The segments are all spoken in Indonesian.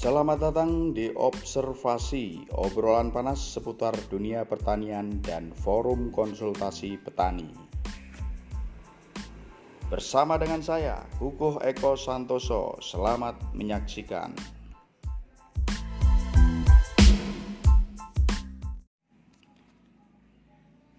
Selamat datang di Observasi, obrolan panas seputar dunia pertanian dan forum konsultasi petani. Bersama dengan saya, Hukuh Eko Santoso, selamat menyaksikan.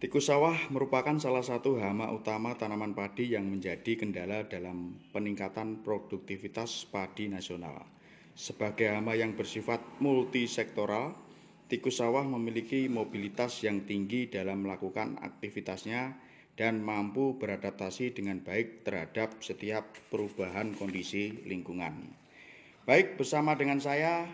Tikus sawah merupakan salah satu hama utama tanaman padi yang menjadi kendala dalam peningkatan produktivitas padi nasional. Sebagai hama yang bersifat multisektoral, tikus sawah memiliki mobilitas yang tinggi dalam melakukan aktivitasnya dan mampu beradaptasi dengan baik terhadap setiap perubahan kondisi lingkungan. Baik, bersama dengan saya,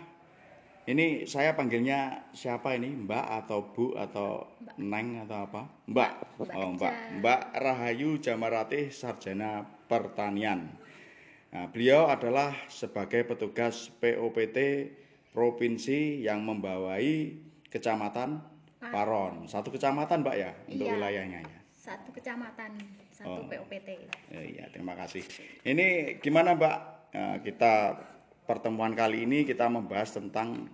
ini saya panggilnya siapa ini? Mbak atau Bu atau Mbak. Neng atau apa? Mbak. Mbak oh, Mbak. Mbak Rahayu Jamaratih Sarjana Pertanian. Nah, beliau adalah sebagai petugas POPT provinsi yang membawai kecamatan Paron. Satu kecamatan, Mbak ya, untuk iya, wilayahnya ya. Satu kecamatan, satu oh. POPT. Eh, iya, terima kasih. Ini gimana, Mbak? Nah, kita pertemuan kali ini kita membahas tentang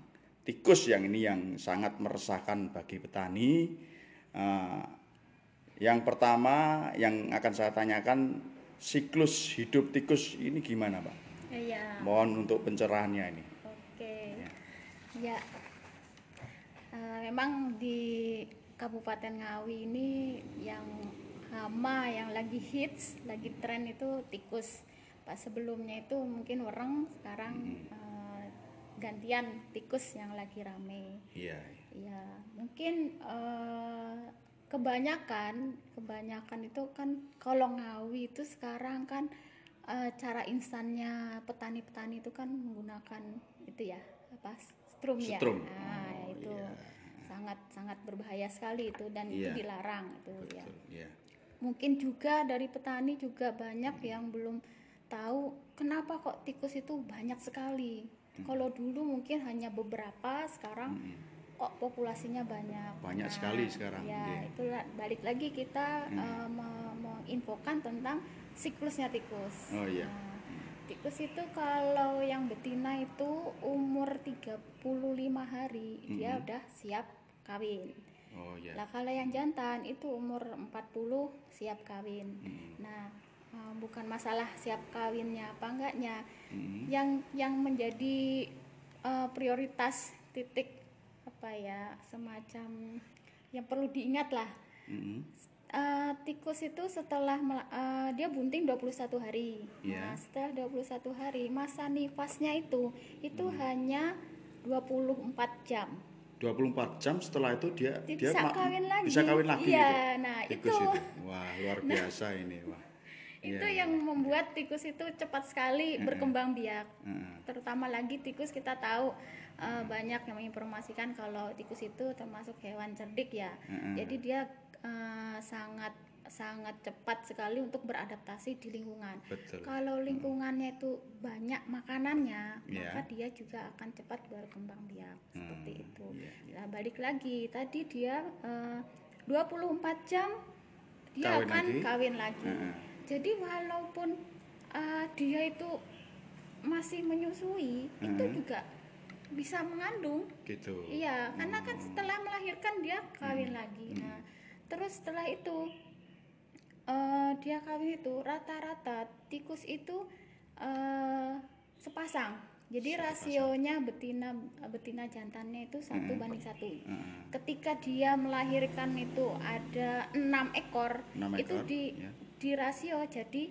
tikus yang ini yang sangat meresahkan bagi petani. Uh, yang pertama yang akan saya tanyakan siklus hidup tikus ini gimana Pak? Iya. Mohon untuk pencerahannya ini. Oke. Ya. ya. Uh, memang di Kabupaten Ngawi ini yang hama yang lagi hits, lagi tren itu tikus. Pas sebelumnya itu mungkin wereng, sekarang hmm. uh, gantian tikus yang lagi rame. Iya. Iya, mungkin uh, kebanyakan kebanyakan itu kan kalau ngawi itu sekarang kan e, cara instannya petani-petani itu kan menggunakan itu ya apa strum, ya nah oh, itu yeah. sangat sangat berbahaya sekali itu dan yeah. itu iya. dilarang itu ya. Betul, ya yeah. mungkin juga dari petani juga banyak hmm. yang belum tahu kenapa kok tikus itu banyak sekali hmm. kalau dulu mungkin hanya beberapa sekarang hmm kok populasinya banyak. Banyak nah, sekali sekarang. Ya, okay. itu balik lagi kita hmm. uh, menginfokan tentang siklusnya tikus. Oh iya. Nah, tikus itu kalau yang betina itu umur 35 hari hmm. dia udah siap kawin. Oh iya. Lah kalau yang jantan itu umur 40 siap kawin. Hmm. Nah, uh, bukan masalah siap kawinnya apa enggaknya. Hmm. Yang yang menjadi uh, prioritas titik apa ya semacam yang perlu diingat lah mm-hmm. uh, tikus itu setelah uh, dia bunting 21 hari yeah. nah setelah 21 hari masa nifasnya itu itu mm. hanya 24 jam 24 jam setelah itu dia bisa dia kawin lagi bisa kawin lagi iya gitu. nah tikus itu. itu wah luar nah, biasa nah, ini wah itu ya, yang ya. membuat tikus itu cepat sekali berkembang biak. Terutama lagi tikus kita tahu uh, banyak yang menginformasikan kalau tikus itu termasuk hewan cerdik ya. Mm-hmm. Jadi dia uh, sangat sangat cepat sekali untuk beradaptasi di lingkungan. Betul. Kalau lingkungannya itu banyak makanannya, yeah. maka dia juga akan cepat berkembang biak hmm. seperti itu. Yeah. Nah, balik lagi tadi dia uh, 24 jam dia kawin akan lagi. kawin lagi. Uh-huh. Jadi walaupun uh, dia itu masih menyusui, uh-huh. itu juga bisa mengandung gitu iya karena kan setelah melahirkan dia kawin hmm. lagi hmm. nah terus setelah itu uh, dia kawin itu rata-rata tikus itu uh, sepasang jadi sepasang. rasionya betina betina jantannya itu satu hmm. banding satu hmm. ketika dia melahirkan itu ada enam ekor, 6 ekor itu di ya. di rasio jadi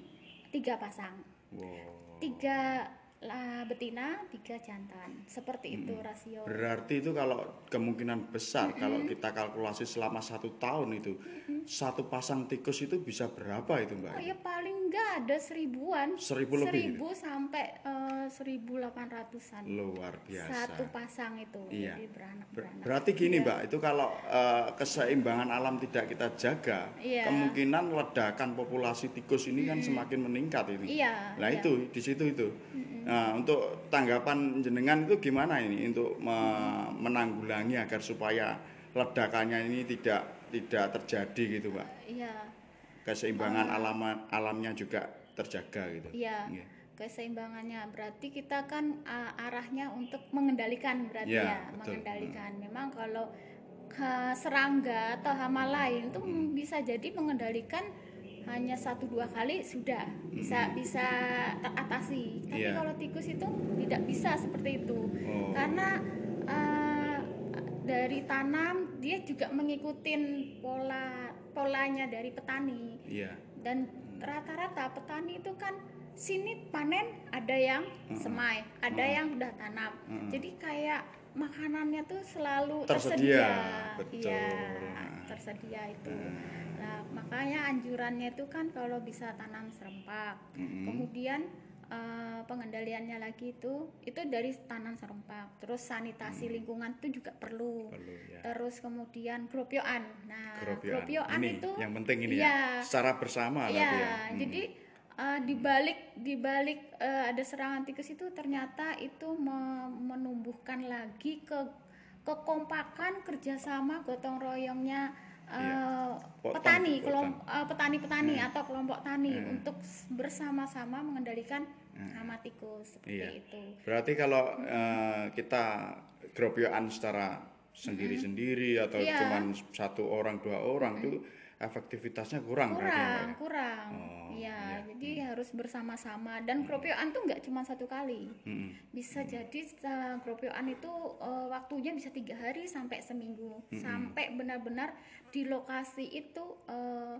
tiga pasang wow. tiga lah betina tiga jantan seperti hmm. itu rasio berarti itu kalau kemungkinan besar hmm. kalau kita kalkulasi selama satu tahun itu hmm. satu pasang tikus itu bisa berapa itu mbak? Oh ya paling enggak ada seribuan seribu lebih seribu gitu? sampai uh, seribu delapan ratusan luar biasa satu pasang itu iya. jadi beranak, beranak. berarti gini iya. mbak itu kalau uh, keseimbangan alam tidak kita jaga iya. kemungkinan ledakan populasi tikus ini kan semakin meningkat ini iya, nah iya. itu di situ itu hmm Nah, untuk tanggapan jenengan itu gimana ini untuk me menanggulangi agar supaya ledakannya ini tidak tidak terjadi gitu, Pak? Iya. Keseimbangan uh, alam alamnya juga terjaga gitu. Iya. Yeah. keseimbangannya berarti kita kan uh, arahnya untuk mengendalikan berarti Ya, ya, betul. mengendalikan. Memang kalau serangga atau hama lain itu Hmm. bisa jadi mengendalikan hanya satu dua kali sudah bisa bisa teratasi. Tapi Iya. kalau tikus itu tidak bisa seperti itu Oh. karena uh, dari tanam dia juga mengikuti pola polanya dari petani Iya. dan rata-rata petani itu kan sini panen ada yang semai ada yang udah tanam jadi kayak makanannya tuh selalu Tersedia, tersedia, betul. Iya, Nah. tersedia itu nah makanya anjurannya itu kan kalau bisa tanam serempak Mm-mm. kemudian eh, pengendaliannya lagi itu itu dari tanam serempak terus sanitasi lingkungan itu juga perlu Perlu ya. terus kemudian gropioan nah Gropioan. gropioan ini itu yang penting ini Iya. ya. Secara bersama Iya, tapi ya. Hmm. jadi uh, di balik di balik uh, ada serangan tikus itu ternyata itu me- menumbuhkan lagi ke kekompakan kerjasama gotong royongnya uh, Iya. Petani, potong. kelom- uh, petani-petani Hmm. atau kelompok tani Hmm. untuk bersama-sama mengendalikan hama tikus seperti Iya. itu. Berarti kalau eh, kita gropioan secara sendiri-sendiri atau Iya. cuman satu orang dua orang itu efektivitasnya kurang, berarti ya, kurang ya? kurang Oh, ya iya. jadi harus bersama-sama. Dan kropioan tuh nggak cuma satu kali. Mm-mm. bisa jadi uh, gropioan itu uh, waktunya bisa tiga hari sampai seminggu. Sampai benar-benar di lokasi itu uh,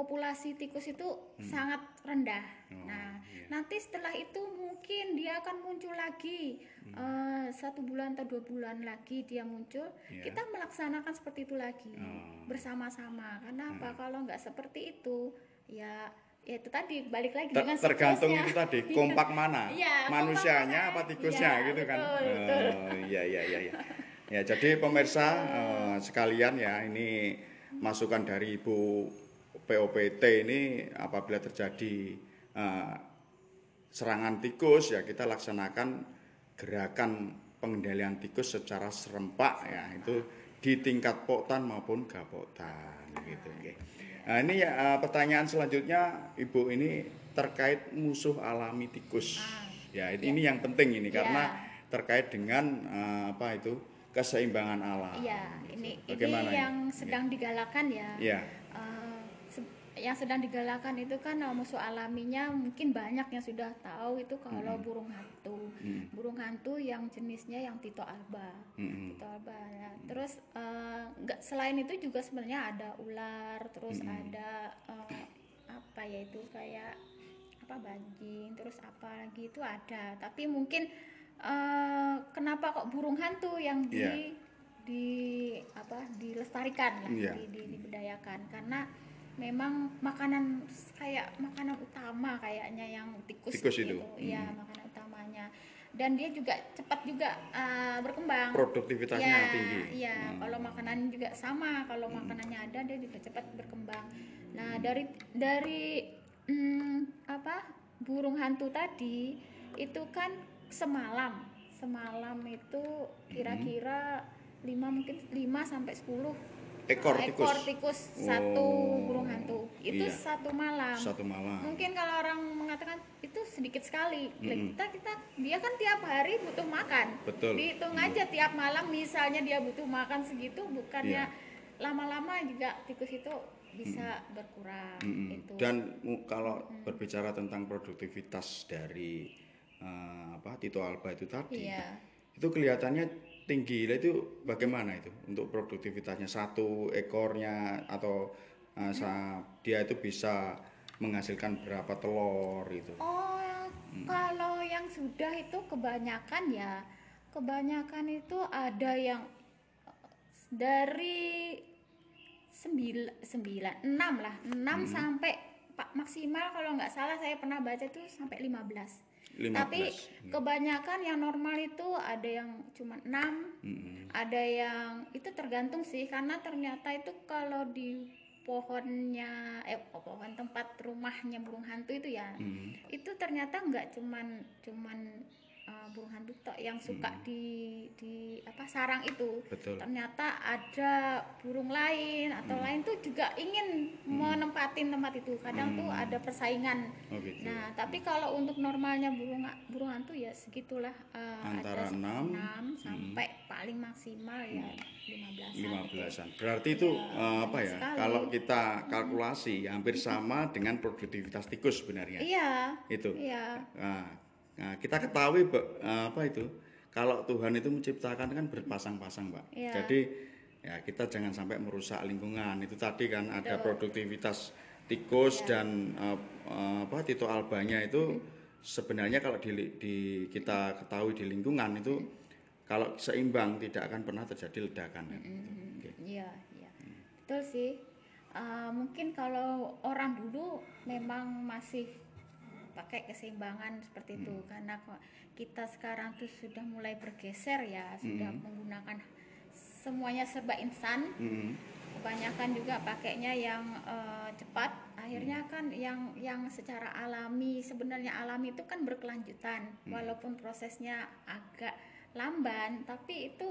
populasi tikus itu sangat rendah. nah nanti setelah itu mungkin dia akan muncul lagi uh, satu bulan atau dua bulan lagi dia muncul. Iya. Kita melaksanakan seperti itu lagi Oh. bersama-sama. Karena apa? Kalau nggak seperti itu ya ya itu tadi balik lagi Ter- dengan tergantung itu tadi kompak mana Iya, kompak manusianya mana. apa tikusnya Iya, gitu kan betul, betul. Oh, iya iya iya iya. ya jadi pemirsa eh, sekalian ya ini masukan dari ibu POPT ini apabila terjadi eh, serangan tikus ya kita laksanakan gerakan pengendalian tikus secara serempak ya itu di tingkat poktan maupun gapotan gitu oke. Nah ini ya eh, pertanyaan selanjutnya Ibu ini terkait musuh alami tikus. Ah, ya ini, ini yang penting ini Ya. karena terkait dengan eh, apa itu keseimbangan alam. Iya, ini Bagaimana ini ini? yang sedang digalakan ya. Iya. Yang sedang digalakan itu kan musuh alaminya mungkin banyak yang sudah tahu itu kalau burung hantu. Mm. Burung hantu yang jenisnya yang Tito alba. Mm-mm. Tito alba. ya. Terus eh, nggak selain itu juga sebenarnya ada ular, terus ada eh, apa ya itu kayak apa banjing, terus apa lagi itu ada. Tapi mungkin eh, kenapa kok burung hantu yang di Iya. di apa dilestarikan lah, Iya. di, di, dibudayakan karena memang makanan kayak makanan utama kayaknya yang tikus, Tikus itu. gitu. Iya, makanan utamanya. Dan dia juga cepat juga eh, berkembang. Produktivitasnya Ya, tinggi. Iya, Hmm. kalau makanan juga sama, kalau makanannya ada dia juga cepat berkembang. Nah, dari dari hmm, apa? burung hantu tadi itu kan semalam. Semalam itu kira-kira 5 mungkin 5 sampai 10 Ekor ekor tikus. tikus satu Oh, burung hantu. Itu iya. satu malam. Satu malam. Mungkin kalau orang mengatakan itu sedikit sekali. Lah, Mm-mm. Kita kita dia kan tiap hari butuh makan. Betul. Dihitung Mm. aja tiap malam misalnya dia butuh makan segitu bukannya Iya. lama-lama juga tikus itu bisa berkurang Mm-mm. itu. Dan kalau berbicara tentang produktivitas dari eh, apa Tito Alba itu tadi, Iya. itu kelihatannya tinggi. Lah itu bagaimana itu untuk produktivitasnya satu ekornya atau eh, sa- dia itu bisa menghasilkan berapa telur itu? Oh, kalau yang sudah itu kebanyakan ya, kebanyakan itu ada yang eh, dari sembilan, sembilan, enam lah, enam sampai pak maksimal kalau nggak salah saya pernah baca tuh sampai 15 15. Tapi kebanyakan yang normal itu ada yang cuma enam, Mm-mm. ada yang itu tergantung sih karena ternyata itu kalau di pohonnya eh pohon tempat rumahnya burung hantu itu ya Mm. itu ternyata nggak cuman cuman uh, burung hantu tok yang suka di di apa sarang itu Betul. ternyata ada burung lain atau Hmm. lain tuh juga ingin menempatin tempat itu kadang tuh ada persaingan Oh gitu. nah tapi kalau untuk normalnya burung burung hantu ya segitulah uh, Antara ada enam, 6 sampai paling maksimal ya 15 lima belasan. Berarti itu eh, apa ya? sekali. Kalau kita kalkulasi hampir sama dengan produktivitas tikus sebenarnya. iya Itu. iya Nah, nah, kita ketahui eh, apa itu? Kalau Tuhan itu menciptakan kan berpasang-pasang, Mbak. Iya. Jadi ya kita jangan sampai merusak lingkungan. Itu tadi kan ada produktivitas tikus Iya. dan eh, apa Tito albanya itu sebenarnya kalau di, di kita ketahui di lingkungan itu kalau seimbang tidak akan pernah terjadi ledakan. kan. Oke. Iya, iya. Betul sih. Uh, mungkin kalau orang dulu memang masih pakai keseimbangan seperti itu. Karena kita sekarang tuh sudah mulai bergeser ya, sudah menggunakan semuanya serba instan. Mm-mm. Kebanyakan juga pakainya yang uh, cepat. Akhirnya kan yang yang secara alami sebenarnya alami itu kan berkelanjutan. Walaupun prosesnya agak lamban tapi itu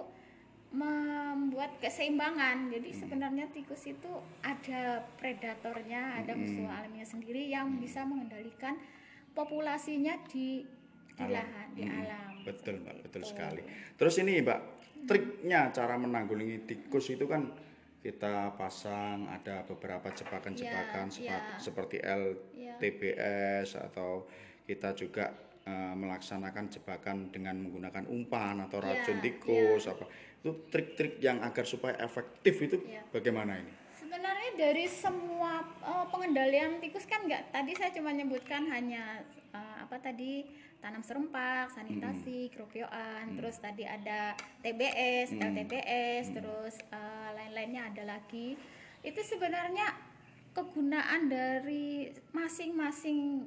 membuat keseimbangan. Jadi sebenarnya tikus itu ada predatornya, ada musuh alaminya sendiri yang bisa mengendalikan populasinya di di Alam. lahan, di Mm-mm. alam. Betul, Mbak, betul sekali. Terus ini, Mbak, triknya cara menanggulangi tikus itu kan kita pasang ada beberapa jebakan-jebakan Iya, sepa- iya. seperti Iya. LTBS atau kita juga eh, melaksanakan jebakan dengan menggunakan umpan atau Iya, racun tikus apa itu trik-trik yang agar supaya efektif itu Iya. bagaimana ini? Sebenarnya dari semua eh, pengendalian tikus kan nggak tadi saya cuma nyebutkan hanya eh, apa tadi tanam serempak, sanitasi, keropioan, terus tadi ada TBS, LTBS, terus eh, lain-lainnya ada lagi. Itu sebenarnya kegunaan dari masing-masing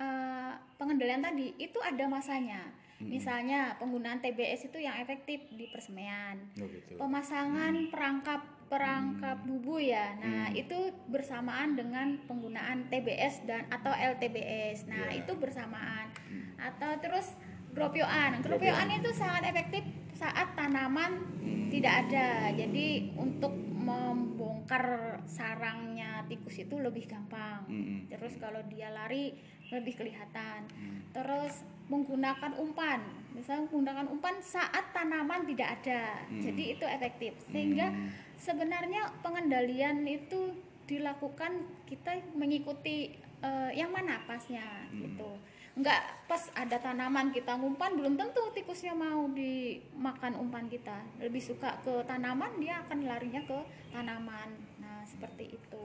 eh, pengendalian tadi itu ada masanya. Misalnya penggunaan TBS itu yang efektif di persemaian Oh gitu. pemasangan perangkap perangkap bubu ya. Nah, itu bersamaan dengan penggunaan TBS dan atau LTBS. Nah, Iya. itu bersamaan. Atau terus gropioan. Gropioan itu sangat efektif saat tanaman tidak ada. Jadi untuk membongkar sarangnya tikus itu lebih gampang. Mm-mm. Terus kalau dia lari lebih kelihatan. Terus menggunakan umpan, misalnya menggunakan umpan saat tanaman tidak ada. Jadi itu efektif. Sehingga sebenarnya pengendalian itu dilakukan kita mengikuti eh, yang mana pasnya gitu. Enggak pas ada tanaman kita ngumpan belum tentu tikusnya mau dimakan umpan kita. Lebih suka ke tanaman dia akan larinya ke tanaman. Nah, seperti itu.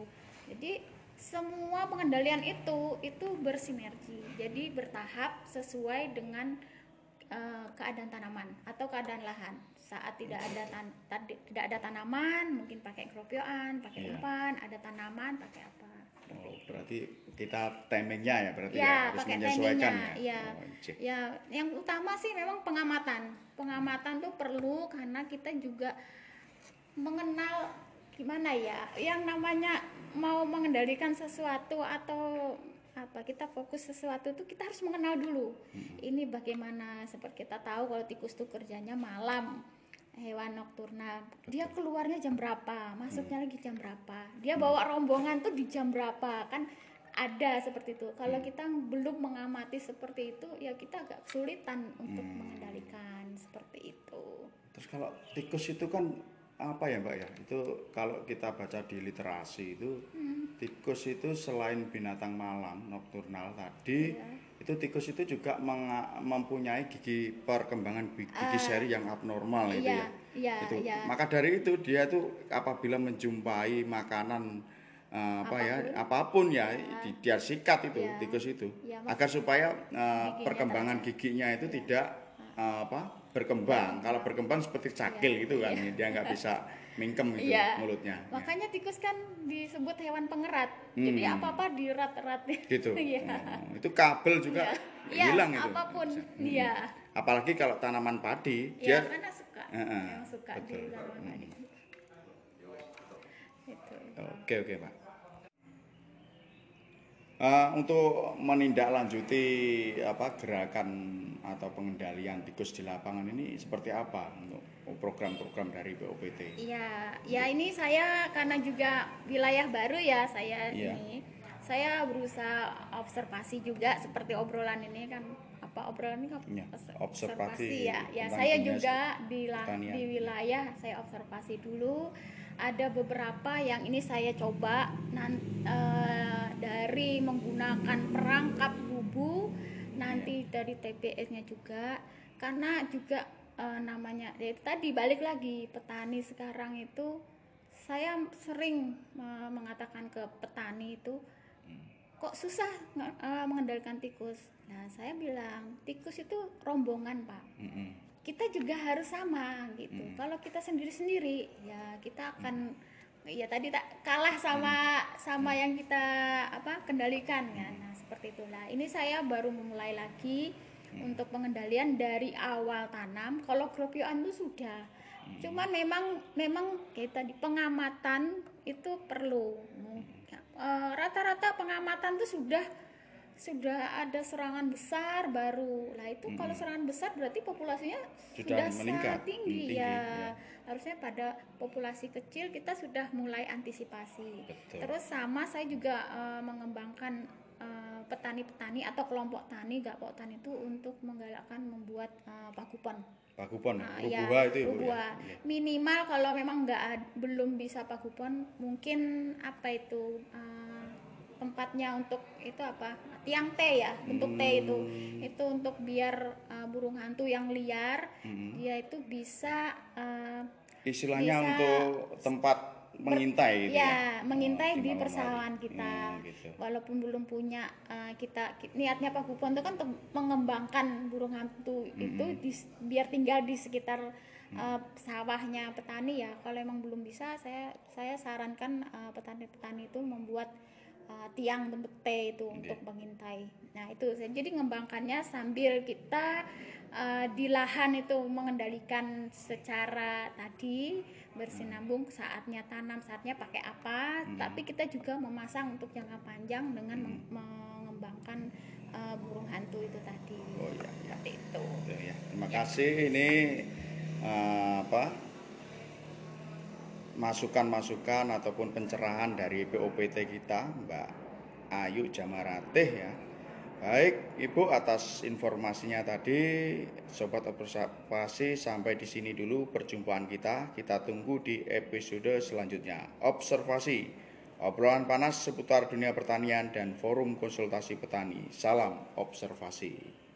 Jadi semua pengendalian itu itu bersinergi. Jadi bertahap sesuai dengan eh, keadaan tanaman atau keadaan lahan. Saat tidak ada tan- tadi- tidak ada tanaman mungkin pakai keropioan pakai Iya. umpan ada tanaman pakai apa? Oh, berarti kita timingnya ya berarti ya ya, harus pakai menyesuaikan ya. ya Oh, ya yang utama sih memang pengamatan. Pengamatan tuh perlu karena kita juga mengenal gimana ya? Yang namanya mau mengendalikan sesuatu atau apa kita fokus sesuatu tuh kita harus mengenal dulu. Ini bagaimana? Seperti kita tahu kalau tikus tuh kerjanya malam hewan nokturnal. Dia keluarnya jam berapa? Masuknya lagi jam berapa? Dia bawa rombongan tuh di jam berapa? Kan ada seperti itu. Kalau kita belum mengamati seperti itu ya kita agak kesulitan untuk mengendalikan seperti itu. Terus kalau tikus itu kan apa ya mbak ya? Itu kalau kita baca di literasi itu Hmm. tikus itu selain binatang malam nokturnal tadi Iya. itu tikus itu juga mempunyai gigi perkembangan gigi seri yang abnormal itu iya ya. iya itu. iya Maka dari itu dia tuh apabila menjumpai makanan eh, apa ya apa pun ya di- dia sikat itu Iya. tikus itu Iya, agar supaya eh, Giginya perkembangan giginya itu tidak eh, apa berkembang. Kalau berkembang seperti cakil gitu kan dia nggak bisa mingkem gitu Iya. mulutnya. makanya tikus kan disebut hewan pengerat jadi Hmm. apa apa dirat-rat gitu. iya Oh, itu kabel juga Iya, hilang itu. apa pun. Hmm. iya Apalagi kalau tanaman padi iya dia karena suka Heeh, yang suka di betul. tanaman Hmm. padi itu Oke oke pak. Uh, untuk menindaklanjuti apa gerakan atau pengendalian tikus di lapangan ini seperti apa untuk program-program dari BOPT? Iya, ya ini saya karena juga wilayah baru ya saya ya. ini, saya berusaha observasi juga seperti obrolan ini kan apa obrolan ini ya, observasi, observasi ya. Ya saya juga di di wilayah saya observasi dulu ada beberapa yang ini saya coba nan, uh, dari menggunakan perangkap bubu nanti yeah. dari TPS-nya juga karena juga uh, namanya ya tadi balik lagi petani sekarang itu saya sering uh, mengatakan ke petani itu hmm. kok susah uh, mengendalikan tikus nah saya bilang tikus itu rombongan pak mm -hmm kita juga harus sama gitu. Hmm. Kalau kita sendiri-sendiri ya kita akan hmm. ya tadi tak kalah sama hmm. sama yang kita apa kendalikan ya. Nah, seperti itulah. Ini saya baru memulai lagi hmm. untuk pengendalian dari awal tanam. Kalau gropioan itu sudah. Hmm. Cuman memang memang kita di pengamatan itu perlu. Eh, rata-rata hmm. pengamatan itu sudah sudah ada serangan besar baru. Nah, itu hmm. kalau serangan besar berarti populasinya sudah, sudah meningkat tinggi, tinggi ya. ya. Harusnya pada populasi kecil kita sudah mulai antisipasi. Betul. Terus sama saya juga uh, mengembangkan eh, petani-petani uh, atau kelompok tani, gakpok tani itu untuk menggalakkan membuat uh, pakupon. Pakupon, uh, ya, itu ibu ya. Iya. Minimal kalau memang nggak belum bisa pakupon, mungkin apa itu uh, tempatnya untuk itu apa tiang T ya bentuk hmm. T itu itu untuk biar uh, burung hantu yang liar hmm. dia itu bisa uh, istilahnya bisa untuk tempat mengintai gitu ya, ya mengintai oh, di persawahan kita hmm, gitu. walaupun belum punya uh, kita niatnya Pak Gupon itu kan untuk mengembangkan burung hantu hmm. itu di, biar tinggal di sekitar uh, sawahnya petani ya kalau emang belum bisa saya saya sarankan petani-petani uh, itu membuat uh, tiang bentuk T itu okay. untuk mengintai. Nah itu jadi ngembangkannya sambil kita uh, di lahan itu mengendalikan secara tadi bersinambung saatnya tanam saatnya pakai apa, hmm. tapi kita juga memasang untuk jangka panjang dengan hmm. mengembangkan uh, burung hantu itu tadi. Oh iya, iya. itu. ya. Terima kasih ini uh, apa masukan-masukan ataupun pencerahan dari POPT kita Mbak Ayu Jamarateh ya. Baik, Ibu atas informasinya tadi, sobat observasi sampai di sini dulu perjumpaan kita. Kita tunggu di episode selanjutnya. Observasi, obrolan panas seputar dunia pertanian dan forum konsultasi petani. Salam observasi.